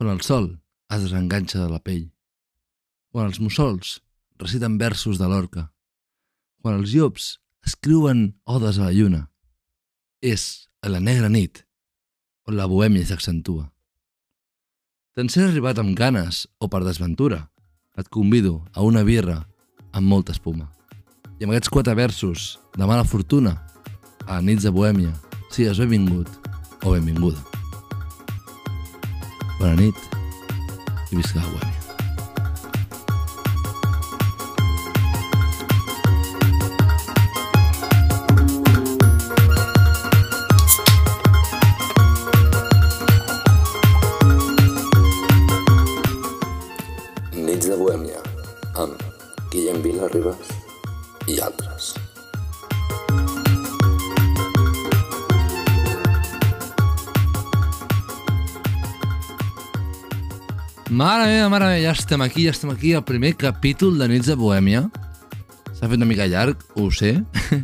quan el sol es desenganxa de la pell, quan els mussols reciten versos de l'orca, quan els llops escriuen odes a la lluna. És a la negra nit on la bohèmia s'accentua. Te'n sé arribat amb ganes o per desventura, et convido a una birra amb molta espuma. I amb aquests quatre versos de mala fortuna, a nits de bohèmia, sigues benvingut o benvinguda. Bona nit i visca la bohèmia. Nits de Bohèmia, amb Guillem Vila Ribas Mare meva, mare meva, ja estem aquí, ja estem aquí, el primer capítol de Nits de Bohèmia. S'ha fet una mica llarg, ho sé,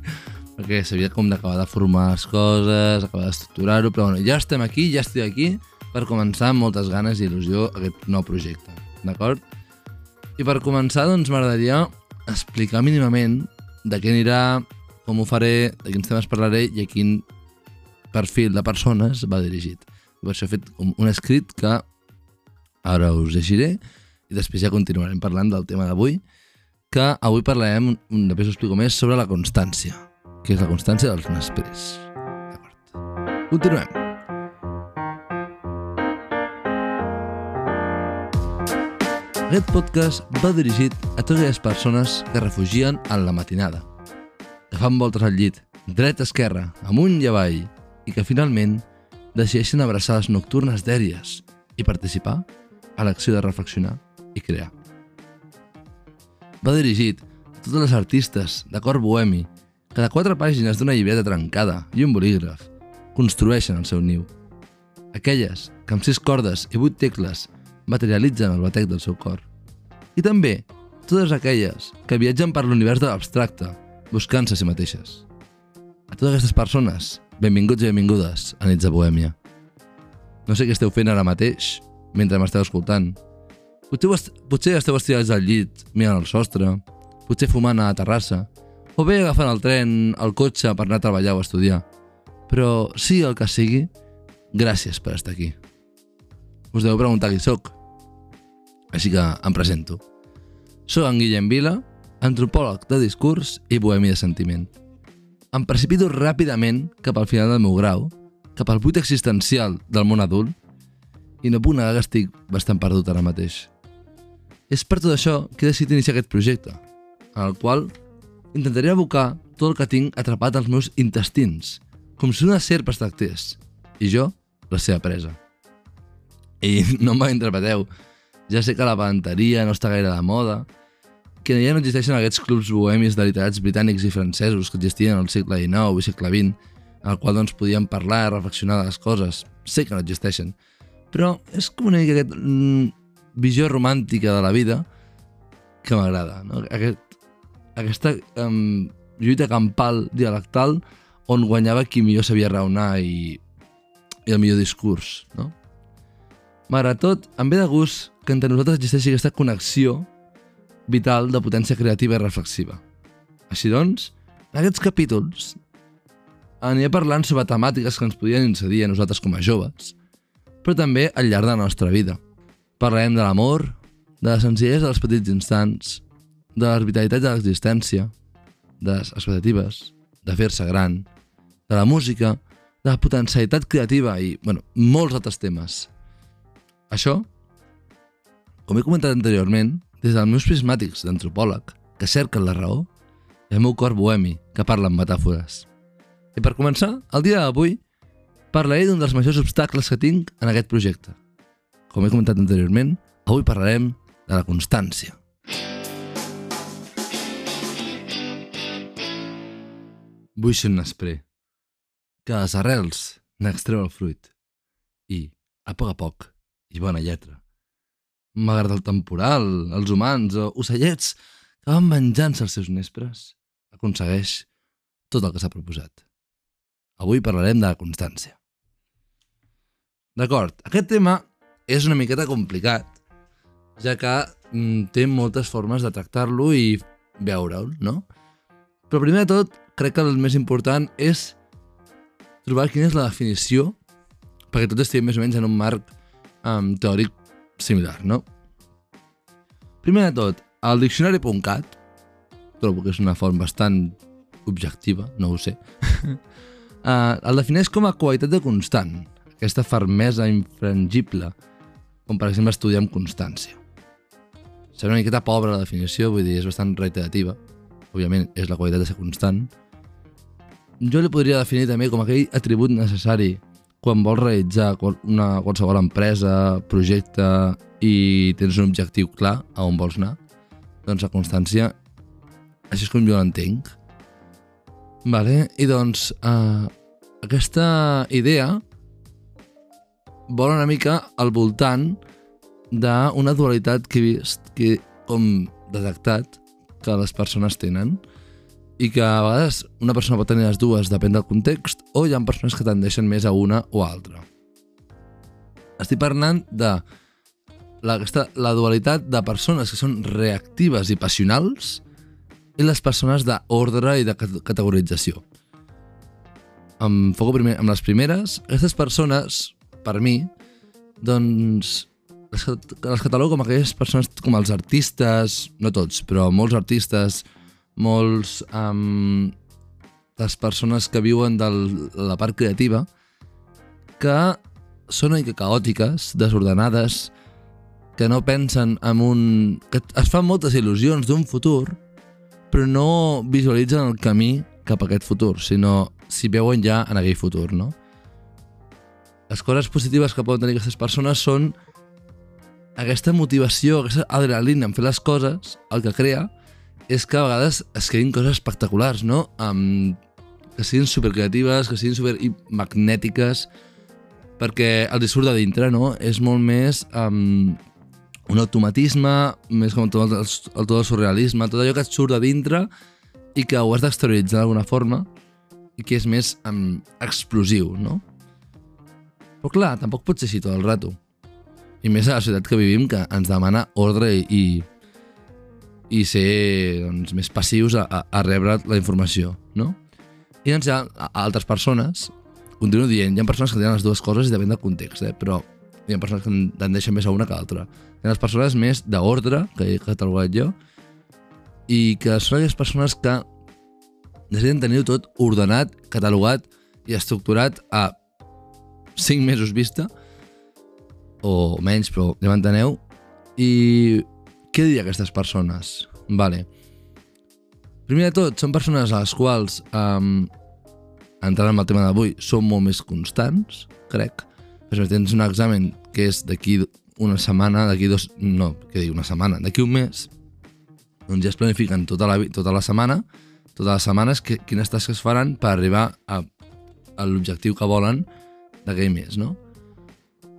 perquè s'havia com d'acabar de formar les coses, acabar d'estructurar-ho, però bueno, ja estem aquí, ja estic aquí per començar amb moltes ganes i il·lusió aquest nou projecte, d'acord? I per començar, doncs, m'agradaria explicar mínimament de què anirà, com ho faré, de quins temes parlaré i a quin perfil de persones va dirigit. I per això he fet un escrit que ara us llegiré i després ja continuarem parlant del tema d'avui, que avui parlarem, després us explico més, sobre la constància, que és la constància dels nespres. D'acord. Continuem. Aquest podcast va dirigit a totes aquelles persones que refugien en la matinada, que fan voltes al llit, dret esquerra, amunt i avall, i que finalment decideixen abraçar les nocturnes dèries i participar a l'acció de reflexionar i crear. Va dirigit a totes les artistes de cor bohemi que de quatre pàgines d'una llibreta trencada i un bolígraf construeixen el seu niu. Aquelles que amb sis cordes i vuit tecles materialitzen el batec del seu cor. I també totes aquelles que viatgen per l'univers de l'abstracte, buscant-se a si mateixes. A totes aquestes persones, benvinguts i benvingudes a Nits de Bohèmia. No sé què esteu fent ara mateix, mentre m'esteu escoltant. Potser, potser esteu estirats al llit, mirant el sostre, potser fumant a la terrassa, o bé agafant el tren, el cotxe per anar a treballar o a estudiar. Però, sí el que sigui, gràcies per estar aquí. Us deveu preguntar qui sóc. Així que em presento. Soc en Guillem Vila, antropòleg de discurs i bohemi de sentiment. Em precipito ràpidament cap al final del meu grau, cap al buit existencial del món adult, i no puc negar que estic bastant perdut ara mateix. És per tot això que he decidit iniciar aquest projecte, en el qual intentaré abocar tot el que tinc atrapat als meus intestins, com si una serp es tractés, i jo, la seva presa. I no em interpreteu, ja sé que la pedanteria no està gaire de moda, que ja no existeixen aquests clubs bohemis de literats britànics i francesos que existien al segle XIX i segle XX, en el qual doncs podíem parlar i reflexionar de les coses. Sé que no existeixen, però és com una mica aquesta mm, visió romàntica de la vida que m'agrada, no? Aquest, aquesta um, lluita campal dialectal on guanyava qui millor sabia raonar i, i el millor discurs, no? Malgrat tot, em ve de gust que entre nosaltres existeixi aquesta connexió vital de potència creativa i reflexiva. Així doncs, en aquests capítols aniré parlant sobre temàtiques que ens podien incidir a nosaltres com a joves, però també al llarg de la nostra vida. Parlarem de l'amor, de la senzillesa dels petits instants, de la vitalitat de l'existència, de les expectatives, de fer-se gran, de la música, de la potencialitat creativa i, bueno, molts altres temes. Això, com he comentat anteriorment, des dels meus prismàtics d'antropòleg, que cerquen la raó, i el meu cor bohemi, que parla amb metàfores. I per començar, el dia d'avui, parlaré d'un dels majors obstacles que tinc en aquest projecte. Com he comentat anteriorment, avui parlarem de la constància. Vull ser un nesprer, que les arrels n'extreu el fruit, i, a poc a poc, i bona lletra. M'agrada el temporal, els humans o ocellets que van menjant-se els seus nespres, aconsegueix tot el que s'ha proposat. Avui parlarem de la constància. D'acord, aquest tema és una miqueta complicat, ja que mm, té moltes formes de tractar-lo i veure'l, no? Però primer de tot, crec que el més important és trobar quina és la definició perquè tots estiguem més o menys en un marc um, teòric similar, no? Primer de tot, el diccionari.cat trobo que és una font bastant objectiva, no ho sé, uh, el defineix com a qualitat de constant, aquesta fermesa infrangible, com per exemple estudiar amb constància. Serà una miqueta pobra la definició, vull dir, és bastant reiterativa. Òbviament, és la qualitat de ser constant. Jo li podria definir també com aquell atribut necessari quan vols realitzar una, qualsevol empresa, projecte i tens un objectiu clar a on vols anar, doncs la constància, així és com jo l'entenc. Vale? I doncs, eh, aquesta idea vol una mica al voltant d'una dualitat que he vist, que com detectat, que les persones tenen i que a vegades una persona pot tenir les dues, depèn del context, o hi ha persones que tendeixen més a una o a altra. Estic parlant de la, aquesta, la dualitat de persones que són reactives i passionals i les persones d'ordre i de categorització. Em foco primer amb les primeres. Aquestes persones, per mi, doncs les, catalogo com aquelles persones, com els artistes, no tots, però molts artistes, molts um, les persones que viuen de la part creativa, que són una mica caòtiques, desordenades, que no pensen en un... que es fan moltes il·lusions d'un futur, però no visualitzen el camí cap a aquest futur, sinó si veuen ja en aquell futur, no? Les coses positives que poden tenir aquestes persones són aquesta motivació, aquesta adrenalina en fer les coses, el que crea és que a vegades es creïn coses espectaculars, no? Um, que siguin supercreatives, que siguin super magnètiques, perquè el discurs de dintre, no? És molt més um, un automatisme, més com tot el, el, tot el surrealisme, tot allò que et surt de dintre i que ho has d'exterioritzar d'alguna forma i que és més um, explosiu, no? Però clar, tampoc pot ser així tot el rato. I més a la societat que vivim, que ens demana ordre i, i, ser doncs, més passius a, a, rebre la informació, no? I doncs hi ha altres persones, continuo dient, hi ha persones que tenen les dues coses i depèn del context, eh? però hi ha persones que tendeixen més a una que a l'altra. Hi ha les persones més d'ordre, que he catalogat jo, i que són aquelles persones que necessiten tenir tot ordenat, catalogat i estructurat a 5 mesos vista, o menys, però ja m'enteneu. I què diria aquestes persones? Vale. Primer de tot, són persones a les quals, um, entrant en el tema d'avui, són molt més constants, crec. Per exemple, tens un examen que és d'aquí una setmana, d'aquí dos... No, què dic, una setmana, d'aquí un mes, doncs ja es planifiquen tota la, tota la setmana, totes les setmanes, que, quines tasques faran per arribar a, a l'objectiu que volen d'aquell mes, no?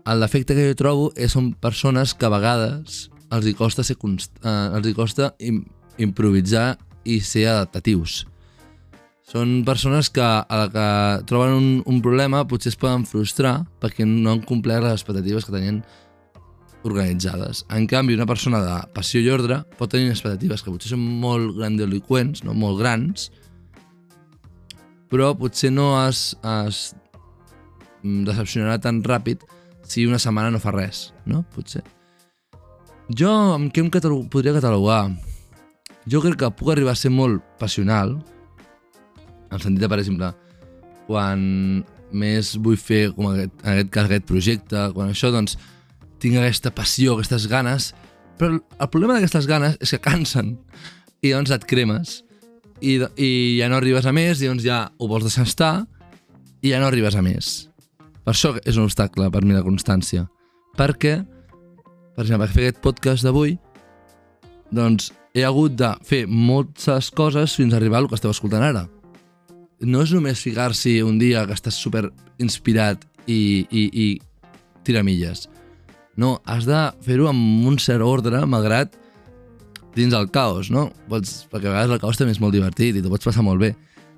El defecte que jo trobo és són persones que a vegades els hi costa, ser const... eh, els hi costa im improvisar i ser adaptatius. Són persones que a la que troben un, un problema potser es poden frustrar perquè no han complert les expectatives que tenien organitzades. En canvi, una persona de passió i ordre pot tenir expectatives que potser són molt grandiloquents, no? molt grans, però potser no es, es decepcionarà tan ràpid si una setmana no fa res, no? Potser. Jo, amb què em catalog podria catalogar? Jo crec que puc arribar a ser molt passional, en sentit de, per exemple, quan més vull fer, com aquest, en aquest cas, aquest projecte, quan això, doncs, tinc aquesta passió, aquestes ganes, però el problema d'aquestes ganes és que cansen, i doncs et cremes, i, i ja no arribes a més, i doncs ja ho vols deixar estar, i ja no arribes a més. Per això és un obstacle per mi la constància. Perquè, per exemple, fer aquest podcast d'avui, doncs he hagut de fer moltes coses fins a arribar al que esteu escoltant ara. No és només ficar-s'hi un dia que estàs super inspirat i, i, i tiramilles. No, has de fer-ho amb un cert ordre, malgrat dins el caos, no? Pots, perquè a vegades el caos també és molt divertit i t'ho pots passar molt bé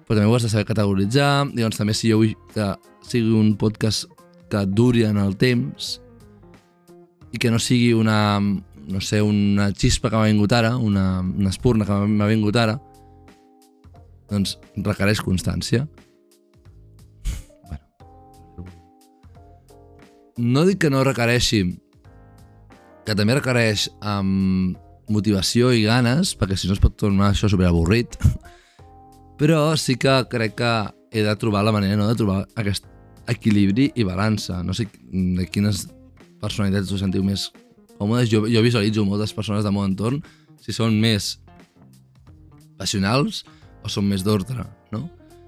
però també ho has de saber categoritzar, i doncs també si jo vull que sigui un podcast que duri en el temps, i que no sigui una, no sé, una xispa que m'ha vingut ara, una, una espurna que m'ha vingut ara, doncs requereix constància. bueno. No dic que no requereixi, que també requereix um, motivació i ganes, perquè si no es pot tornar això superavorrit, però sí que crec que he de trobar la manera no, de trobar aquest equilibri i balança. No sé de quines personalitats us sentiu més còmodes. Jo, jo visualitzo moltes persones del meu entorn si són més passionals o són més d'ordre, no?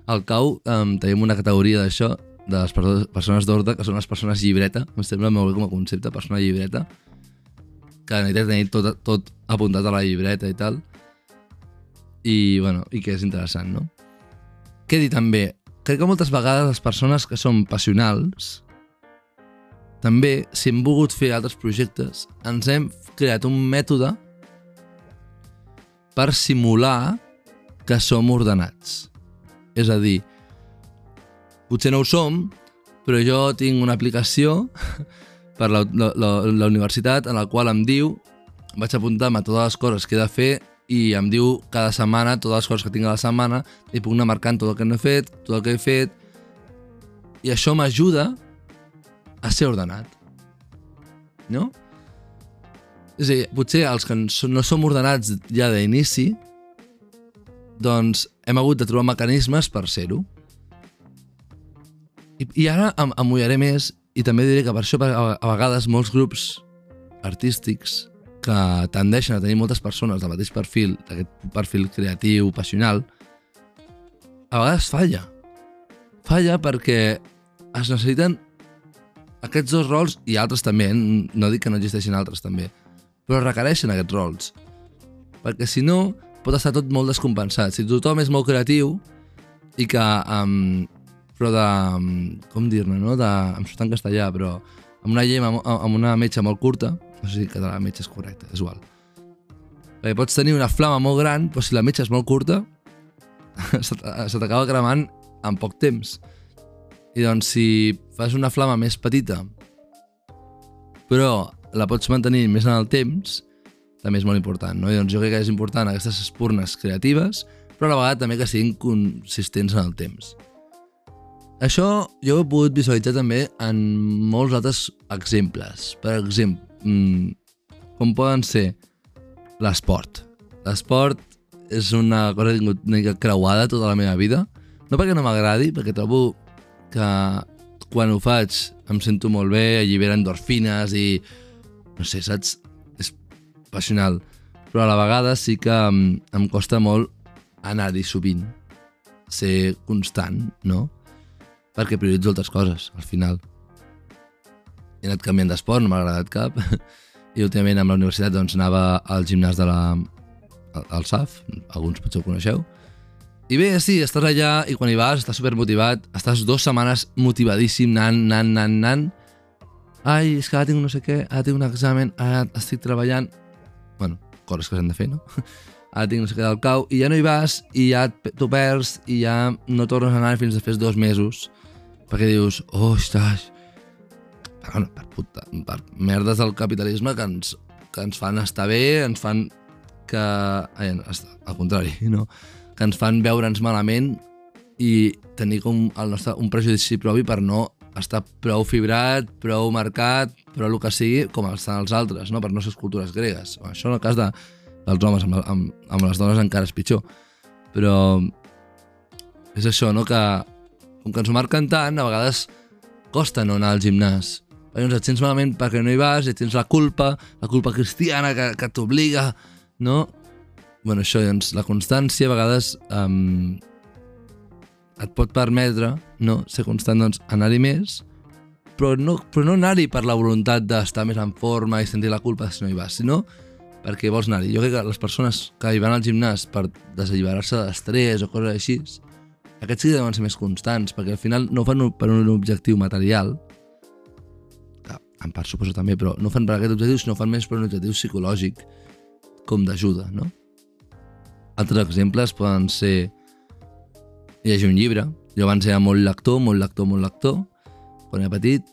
Al cau um, tenim una categoria d'això, de les persones d'ordre, que són les persones llibreta, em sembla molt bé com a concepte, persona llibreta, que necessita tenir tot, tot apuntat a la llibreta i tal, i, bueno, i que és interessant, no? Què dir també? Crec que moltes vegades les persones que són passionals també, si hem volgut fer altres projectes, ens hem creat un mètode per simular que som ordenats. És a dir, potser no ho som, però jo tinc una aplicació per la, la, la, la universitat en la qual em diu, vaig apuntar-me totes les coses que he de fer i em diu cada setmana totes les coses que tinc a la setmana i puc anar marcant tot el que no he fet, tot el que he fet i això m'ajuda a ser ordenat. No? És a dir, potser els que no som ordenats ja d'inici, doncs hem hagut de trobar mecanismes per ser-ho. I, I ara em, em mullaré més i també diré que per això a, a vegades molts grups artístics que tendeixen a tenir moltes persones del mateix perfil, d'aquest perfil creatiu, passional, a vegades falla. Falla perquè es necessiten aquests dos rols i altres també, eh? no dic que no existeixin altres també, però requereixen aquests rols. Perquè si no, pot estar tot molt descompensat. Si tothom és molt creatiu i que... Um, però de... Com dir-ne, no? De, em surt en castellà, però amb una llei, amb, amb una metxa molt curta, no sé si català la metxa és correcte, és igual. Perquè pots tenir una flama molt gran, però si la metxa és molt curta, se t'acaba cremant en poc temps. I doncs si fas una flama més petita, però la pots mantenir més en el temps, també és molt important. No? I doncs jo crec que és important aquestes espurnes creatives, però a la vegada també que siguin consistents en el temps. Això jo ho he pogut visualitzar també en molts altres exemples. Per exemple, mmm, com poden ser l'esport. L'esport és una cosa que he tingut una mica creuada tota la meva vida. No perquè no m'agradi, perquè trobo que quan ho faig em sento molt bé, allibera endorfines i no sé, saps? És passional. Però a la vegada sí que em, em costa molt anar-hi sovint, ser constant, no? Perquè prioritzo altres coses, al final. He anat canviant d'esport, no m'ha agradat cap, i últimament amb la universitat doncs anava al gimnàs de la, al SAF, alguns potser ho coneixeu, i bé, sí, estàs allà i quan hi vas estàs supermotivat, estàs dues setmanes motivadíssim, anant, anant, anant, anant. Ai, és que ara tinc no sé què, ara tinc un examen, ara estic treballant... bueno, coses que s'han de fer, no? Ara tinc no sé què del cau, i ja no hi vas, i ja t'ho perds, i ja no tornes a anar fins després dos mesos, perquè dius, oh, ostres, bueno, per, puta, per merdes del capitalisme que ens, que ens fan estar bé, ens fan que... Ai, al contrari, no? que ens fan veure'ns malament i tenir com el nostre, un prejudici propi per no estar prou fibrat, prou marcat, prou el que sigui, com estan els altres, no? per no ser cultures gregues. Això en el cas de, dels homes, amb, amb, amb les dones encara és pitjor. Però és això, no? que com que ens ho marquen tant, a vegades costa no anar al gimnàs. Perquè doncs et sents malament perquè no hi vas i tens la culpa, la culpa cristiana que, que t'obliga, no? bueno, això, doncs, la constància a vegades um, et pot permetre no, ser constant, doncs, anar-hi més, però no, però no anar-hi per la voluntat d'estar més en forma i sentir la culpa si no hi vas, sinó perquè vols anar-hi. Jo crec que les persones que hi van al gimnàs per desalliberar-se d'estrès o coses així, aquests sí que deuen ser més constants, perquè al final no ho fan per un objectiu material, en part suposo també, però no fan per aquest objectiu, sinó fan més per un objectiu psicològic, com d'ajuda, no? Altres exemples poden ser llegir un llibre. Jo abans era molt lector, molt lector, molt lector, quan era petit,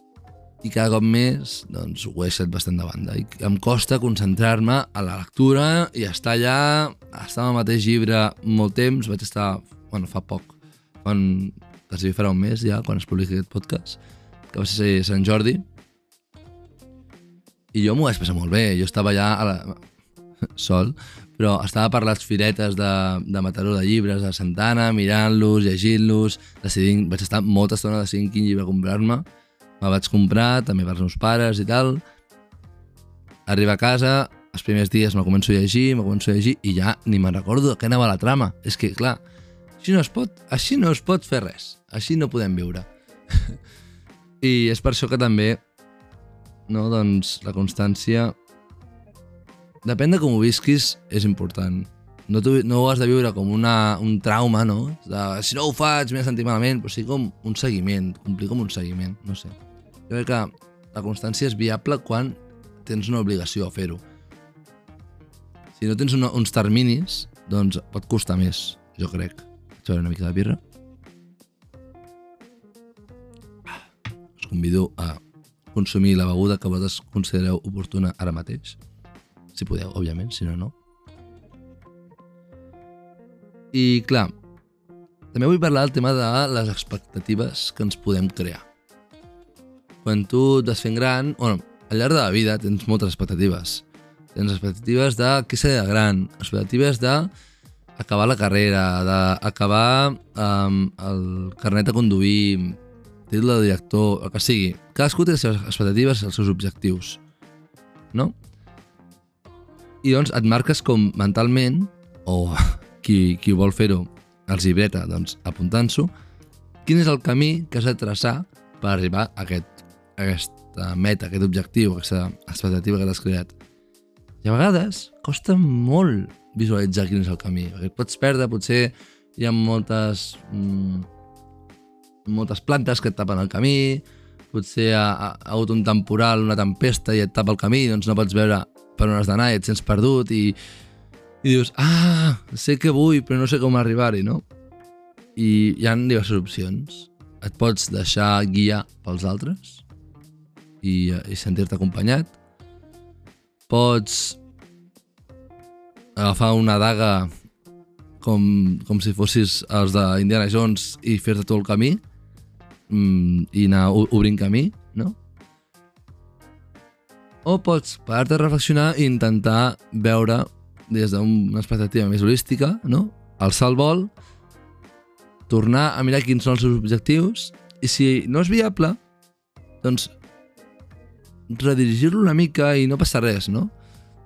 i cada cop més doncs, ho he deixat bastant de banda. I em costa concentrar-me a la lectura i estar allà, estar amb el mateix llibre molt temps, vaig estar, bueno, fa poc, quan quasi farà un mes ja, quan es publiqui aquest podcast, que va ser Sant Jordi, i jo m'ho vaig passar molt bé, jo estava allà a la... sol, però estava per les firetes de, de Mataró de llibres de Santana, mirant-los, llegint-los, decidint, vaig estar molta estona decidint quin llibre comprar-me, me vaig comprar, també pels meus pares i tal. Arriba a casa, els primers dies me començo a llegir, me començo a llegir i ja ni me'n recordo de què anava la trama. És que, clar, així no es pot, així no es pot fer res. Així no podem viure. I és per això que també, no, doncs, la constància... Depèn de com ho visquis, és important. No, no ho has de viure com una, un trauma, no? De, si no ho faig, m'he sentit malament, però sí com un seguiment, complir com un seguiment, no sé. Jo crec que la constància és viable quan tens una obligació a fer-ho. Si no tens una, uns terminis, doncs pot costar més, jo crec. Beure una mica de birra. Us convido a consumir la beguda que vosaltres considereu oportuna ara mateix. Si podeu, òbviament, si no, no. I, clar, també vull parlar del tema de les expectatives que ens podem crear quan tu et vas fent gran, bueno, al llarg de la vida tens moltes expectatives. Tens expectatives de què seré de gran, expectatives de acabar la carrera, d'acabar um, el carnet de conduir, títol de director, el que sigui. Cadascú té les seves expectatives els seus objectius. No? I doncs et marques com mentalment, o qui, qui vol fer-ho els llibreta, doncs apuntant-s'ho, quin és el camí que has de traçar per arribar a aquest aquesta meta, aquest objectiu, aquesta expectativa que t'has creat. I a vegades costa molt visualitzar quin és el camí, perquè pots perdre, potser hi ha moltes, mm, moltes plantes que et tapen el camí, potser ha, ha, ha hagut un temporal, una tempesta i et tapa el camí, doncs no pots veure per on has d'anar i et sents perdut i, i dius, ah, sé que vull però no sé com arribar-hi, no? I hi ha diverses opcions. Et pots deixar guiar pels altres, i, i sentir-te acompanyat. Pots agafar una daga com, com si fossis els d'Indiana Jones i fer-te tot el camí mm, i anar obrint camí, no? O pots parar-te a reflexionar i intentar veure des d'una expectativa més holística, no? Alçar el vol, tornar a mirar quins són els seus objectius i si no és viable, doncs redirigir-lo una mica i no passa res, no?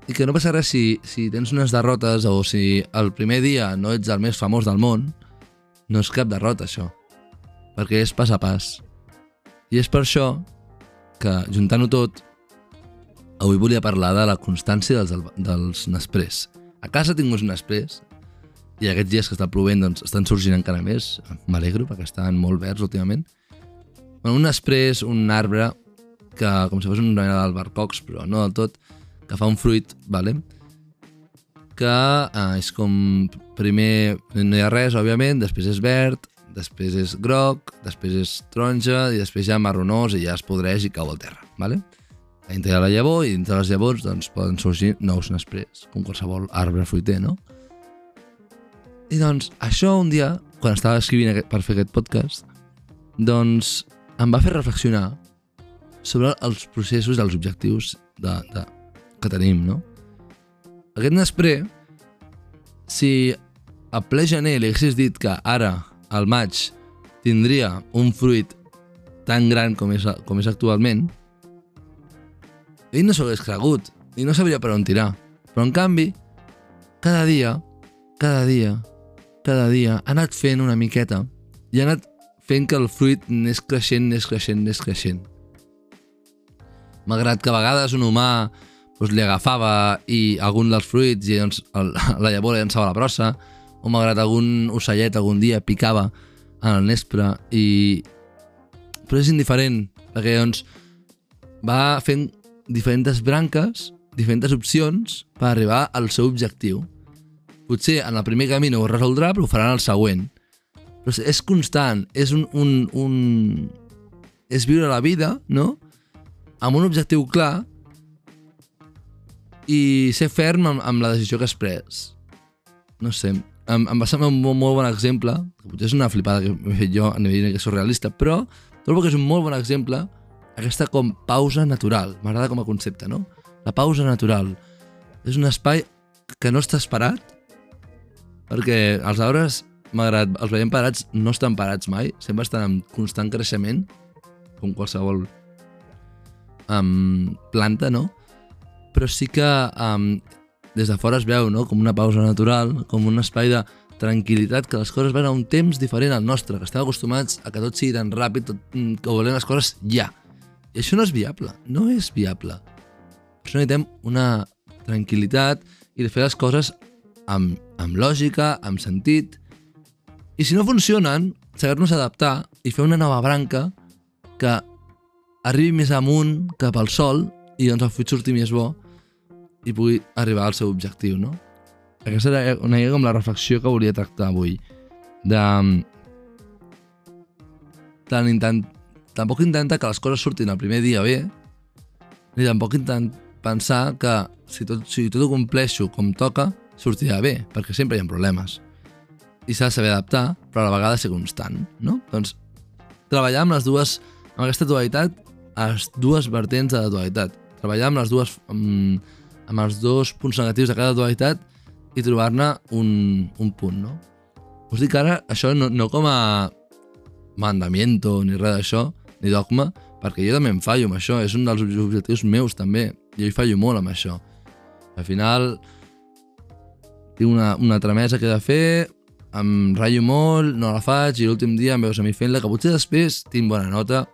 I que no passa res si, si tens unes derrotes o si el primer dia no ets el més famós del món, no és cap derrota, això. Perquè és pas a pas. I és per això que, juntant-ho tot, avui volia parlar de la constància dels, dels Nespress. A casa tinc uns Nespress i aquests dies que està plovent doncs, estan sorgint encara més. M'alegro perquè estan molt verds últimament. Bueno, un Nespress, un arbre, que com si fos una mena d'albercocs, però no del tot, que fa un fruit, vale? que eh, és com primer no hi ha res, òbviament, després és verd, després és groc, després és taronja i després ja marronós i ja es podreix i cau al terra. Vale? Dintre hi ha la llavor i dintre les llavors doncs, poden sorgir nous nesprers, com qualsevol arbre fruiter, no? I doncs això un dia, quan estava escrivint aquest, per fer aquest podcast, doncs em va fer reflexionar sobre els processos i els objectius de, de, que tenim, no? Aquest Nespré, si a ple gener li haguessis dit que ara, al maig, tindria un fruit tan gran com és, com és actualment, ell no s'ho hagués cregut i no sabria per on tirar. Però, en canvi, cada dia, cada dia, cada dia, ha anat fent una miqueta i ha anat fent que el fruit anés creixent, anés creixent, anés creixent malgrat que a vegades un humà doncs, li agafava i algun dels fruits i doncs, el, la llavor llançava la brossa, o malgrat algun ocellet algun dia picava en el nespre i... però és indiferent perquè doncs va fent diferents branques diferents opcions per arribar al seu objectiu potser en el primer camí no ho resoldrà però ho farà en el següent però és constant és un, un, un... és viure la vida no? amb un objectiu clar i ser ferm amb, amb la decisió que has pres. No sé, em, em va semblar un molt, molt bon exemple, que potser és una flipada que m'he fet jo a nivell que surrealista, però trobo que és un molt bon exemple aquesta com pausa natural. M'agrada com a concepte, no? La pausa natural. És un espai que no està esperat, perquè els arbres, malgrat els veiem parats, no estan parats mai, sempre estan en constant creixement, com qualsevol um, planta, no? Però sí que um, des de fora es veu no? com una pausa natural, com un espai de tranquil·litat, que les coses van a un temps diferent al nostre, que estem acostumats a que tot sigui tan ràpid, tot, mm, que volem les coses ja. I això no és viable, no és viable. Per això necessitem una tranquil·litat i de fer les coses amb, amb lògica, amb sentit. I si no funcionen, saber-nos adaptar i fer una nova branca que arribi més amunt cap al sol i doncs el fruit surti més bo i pugui arribar al seu objectiu, no? Aquesta era una mica com la reflexió que volia tractar avui. De... Tant intent... Tampoc intenta que les coses surtin el primer dia bé, ni tampoc intent pensar que si tot, si tot ho compleixo com toca, sortirà bé, perquè sempre hi ha problemes. I s'ha de saber adaptar, però a la vegada ser constant, no? Doncs treballar amb les dues, amb aquesta dualitat, les dues vertents de la dualitat. Treballar amb les dues, amb, amb els dos punts negatius de cada dualitat i trobar-ne un, un punt, no? Us dic ara, això no, no com a mandamiento ni res d'això, ni dogma, perquè jo també em fallo amb això, és un dels objectius meus també, jo hi fallo molt amb això. Al final, tinc una, una tramesa que he de fer, em ratllo molt, no la faig, i l'últim dia em veus a mi fent-la, que potser després tinc bona nota,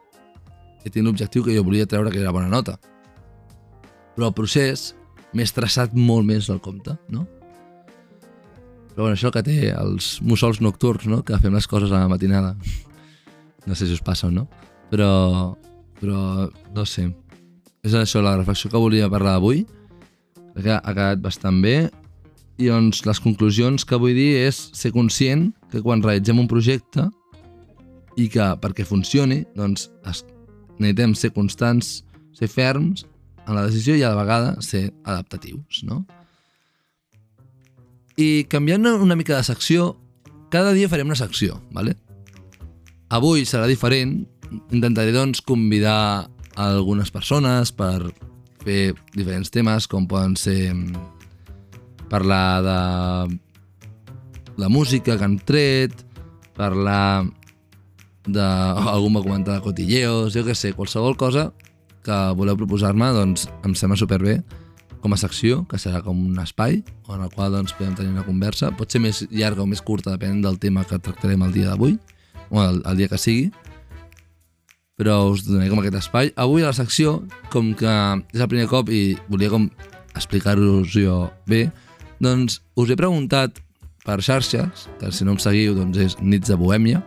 i tinc l'objectiu que jo volia treure, que era bona nota. Però el procés m'he estressat molt més del compte, no? Però bueno, això que té els mussols nocturns, no? Que fem les coses a la matinada. No sé si us passa o no, però, però no sé. És això la reflexió que volia parlar avui. Crec que ha quedat bastant bé. I doncs les conclusions que vull dir és ser conscient que quan realitzem un projecte i que perquè funcioni, doncs es, necessitem ser constants, ser ferms en la decisió i a la vegada ser adaptatius, no? I canviant una mica de secció, cada dia farem una secció, ¿vale? Avui serà diferent, intentaré doncs convidar algunes persones per fer diferents temes com poden ser mm, parlar de la música que han tret, parlar de... algú m'ha comentat de cotilleos, jo què sé, qualsevol cosa que voleu proposar-me, doncs em sembla superbé com a secció, que serà com un espai en el qual doncs, podem tenir una conversa. Pot ser més llarga o més curta, depenent del tema que tractarem el dia d'avui, o el, el dia que sigui. Però us donaré com aquest espai. Avui a la secció, com que és el primer cop i volia com explicar-vos jo bé, doncs us he preguntat per xarxes, que si no em seguiu doncs és Nits de Bohèmia,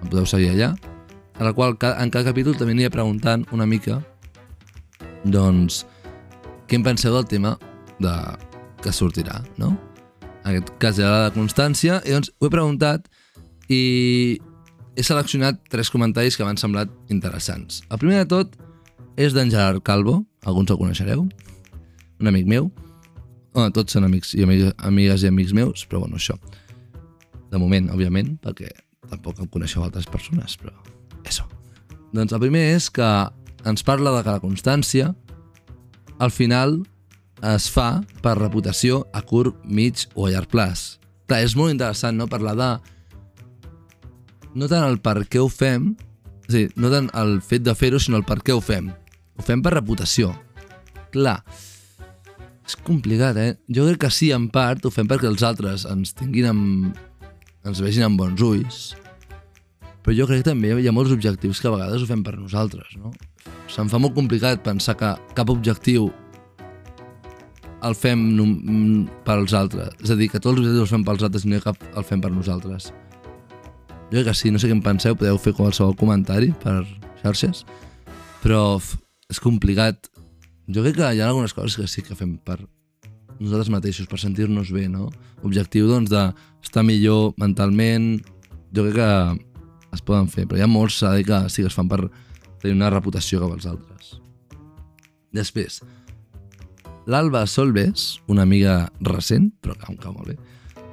em podeu seguir allà, en la qual en cada capítol també aniré preguntant una mica doncs què en penseu del tema de que sortirà, no? En aquest cas era la constància, i doncs ho he preguntat i he seleccionat tres comentaris que m'han semblat interessants. El primer de tot és d'en Gerard Calvo, alguns el coneixereu, un amic meu. Bueno, tots són amics i amigues, amigues i amics meus, però bueno, això. De moment, òbviament, perquè tampoc em coneixeu altres persones, però això. Doncs el primer és que ens parla de que la constància al final es fa per reputació a curt, mig o a llarg plaç. Clar, és molt interessant no parlar de no tant el per què ho fem, és dir, no tant el fet de fer-ho, sinó el per què ho fem. Ho fem per reputació. Clar, és complicat, eh? Jo crec que sí, en part, ho fem perquè els altres ens tinguin amb... ens vegin amb bons ulls, però jo crec que també hi ha molts objectius que a vegades ho fem per nosaltres, no? se'm fa molt complicat pensar que cap objectiu el fem pels altres. És a dir, que tots els objectius els fem pels altres i no cap el fem per nosaltres. Jo crec que sí, no sé què en penseu, podeu fer qualsevol comentari per xarxes, però és complicat. Jo crec que hi ha algunes coses que sí que fem per nosaltres mateixos, per sentir-nos bé, no? Objectiu, doncs, d'estar millor mentalment, jo crec que es poden fer, però hi ha molts, s'ha que sí que es fan per tenir una reputació cap als altres. Després, l'Alba Solves, una amiga recent, però que em cau molt bé,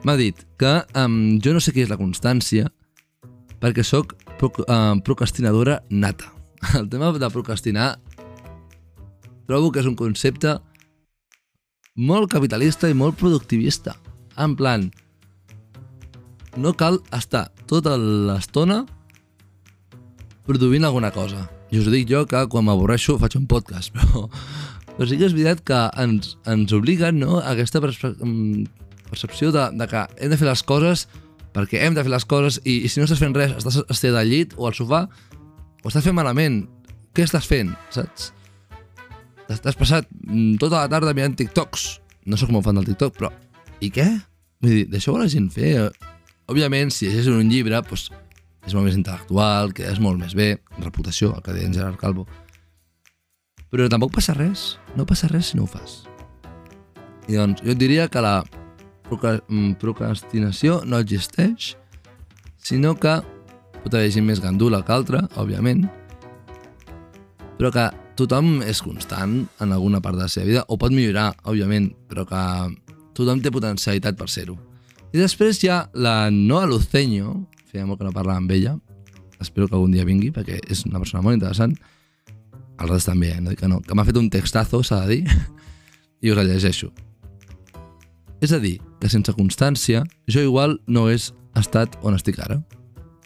m'ha dit que um, jo no sé què és la constància perquè sóc proc uh, procrastinadora nata. El tema de procrastinar trobo que és un concepte molt capitalista i molt productivista. En plan, no cal estar tota l'estona produint alguna cosa. I us dic jo que quan m'avorreixo faig un podcast, però, però sí que és veritat que ens, ens obliguen no, a aquesta mm, percepció de, de que hem de fer les coses perquè hem de fer les coses i, i si no estàs fent res, estàs estirada al llit o al sofà, ho estàs fent malament. Què estàs fent, saps? T'has passat mm, tota la tarda mirant TikToks. No sóc molt fan del TikTok, però... I què? Vull dir, deixeu la gent fer. Òbviament, si llegeixes un llibre, doncs, és molt més intel·lectual, que és molt més bé, reputació, el que deia en Gerard Calvo. Però tampoc passa res, no passa res si no ho fas. I doncs, jo diria que la mm, procrastinació no existeix, sinó que pot haver gent més gandula que altra, òbviament, però que tothom és constant en alguna part de la seva vida, o pot millorar, òbviament, però que tothom té potencialitat per ser-ho. I després hi ha la Noa Luceño, feia molt que no parlava amb ella, espero que algun dia vingui, perquè és una persona molt interessant, el rest també, eh? no dic que no, que m'ha fet un textazo, s'ha de dir, i us el llegeixo. És a dir, que sense constància, jo igual no hagués estat on estic ara.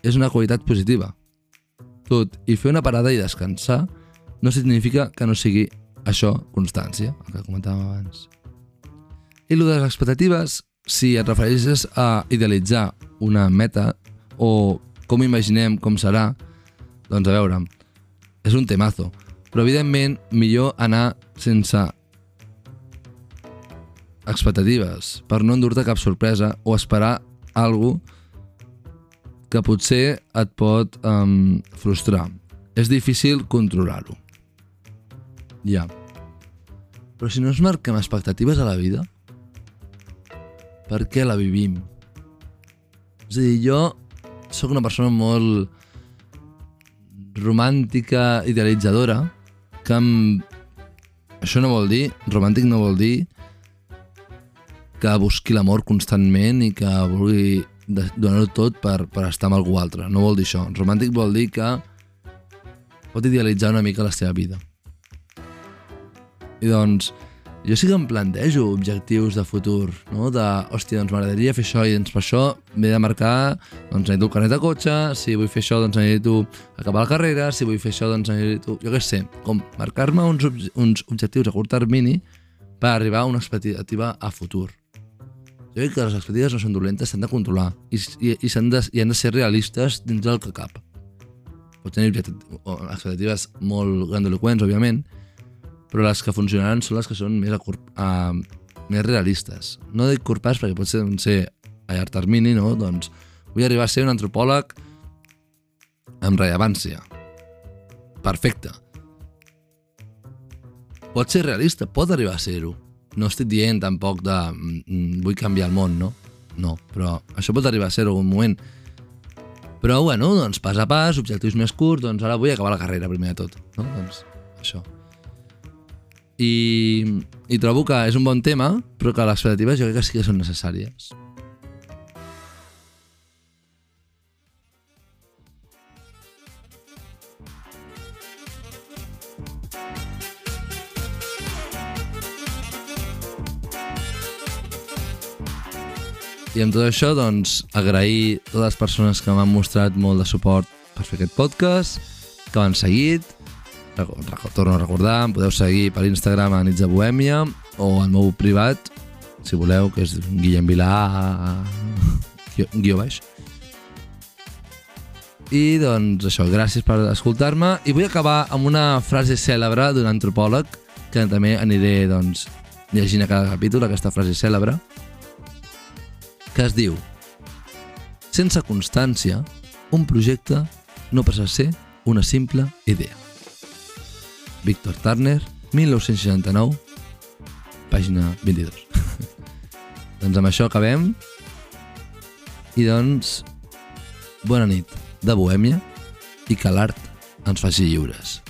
És una qualitat positiva. Tot i fer una parada i descansar no significa que no sigui això constància, el que comentàvem abans. I el de les expectatives, si et refereixes a idealitzar una meta o com imaginem com serà, doncs a veure, és un temazo. Però evidentment millor anar sense expectatives per no endur-te cap sorpresa o esperar alguna que potser et pot um, frustrar. És difícil controlar-ho. Ja. Però si no ens marquem expectatives a la vida, per què la vivim? És a dir, jo sóc una persona molt romàntica, idealitzadora, que amb... això no vol dir, romàntic no vol dir que busqui l'amor constantment i que vulgui donar-ho tot per, per estar amb algú altre. No vol dir això. Romàntic vol dir que pot idealitzar una mica la seva vida. I doncs, jo sí que em plantejo objectius de futur, no? De, hòstia, doncs m'agradaria fer això i doncs per això m'he de marcar, doncs necessito el carnet de cotxe, si vull fer això doncs necessito acabar la carrera, si vull fer això doncs necessito, jo què sé, com marcar-me uns, ob uns objectius a curt termini per arribar a una expectativa a futur. Jo crec que les expectatives no són dolentes, s'han de controlar i, i, i, han de, i han de ser realistes dins del que cap. Pot tenir expectatives molt grandiloquents, òbviament, però les que funcionaran són les que són més, a més realistes. No dic curt pas perquè pot ser, ser a llarg termini, no? Doncs vull arribar a ser un antropòleg amb rellevància. Perfecte. Pot ser realista, pot arribar a ser-ho no estic dient tampoc de mm, vull canviar el món, no? No, però això pot arribar a ser algun moment. Però, bueno, doncs pas a pas, objectius més curts, doncs ara vull acabar la carrera primer de tot, no? Doncs això. I, i trobo que és un bon tema, però que les expectatives jo crec que sí que són necessàries. I amb tot això, doncs, agrair a totes les persones que m'han mostrat molt de suport per fer aquest podcast, que m'han seguit, torno a recordar, em podeu seguir per Instagram a Nits de Bohèmia o al meu privat, si voleu, que és Guillem Vilà guió baix. I doncs això, gràcies per escoltar-me i vull acabar amb una frase cèlebre d'un antropòleg que també aniré doncs, llegint a cada capítol aquesta frase cèlebre que es diu Sense constància, un projecte no passa a ser una simple idea. Víctor Turner, 1969, pàgina 22. doncs amb això acabem. I doncs, bona nit de Bohèmia i que l'art ens faci lliures.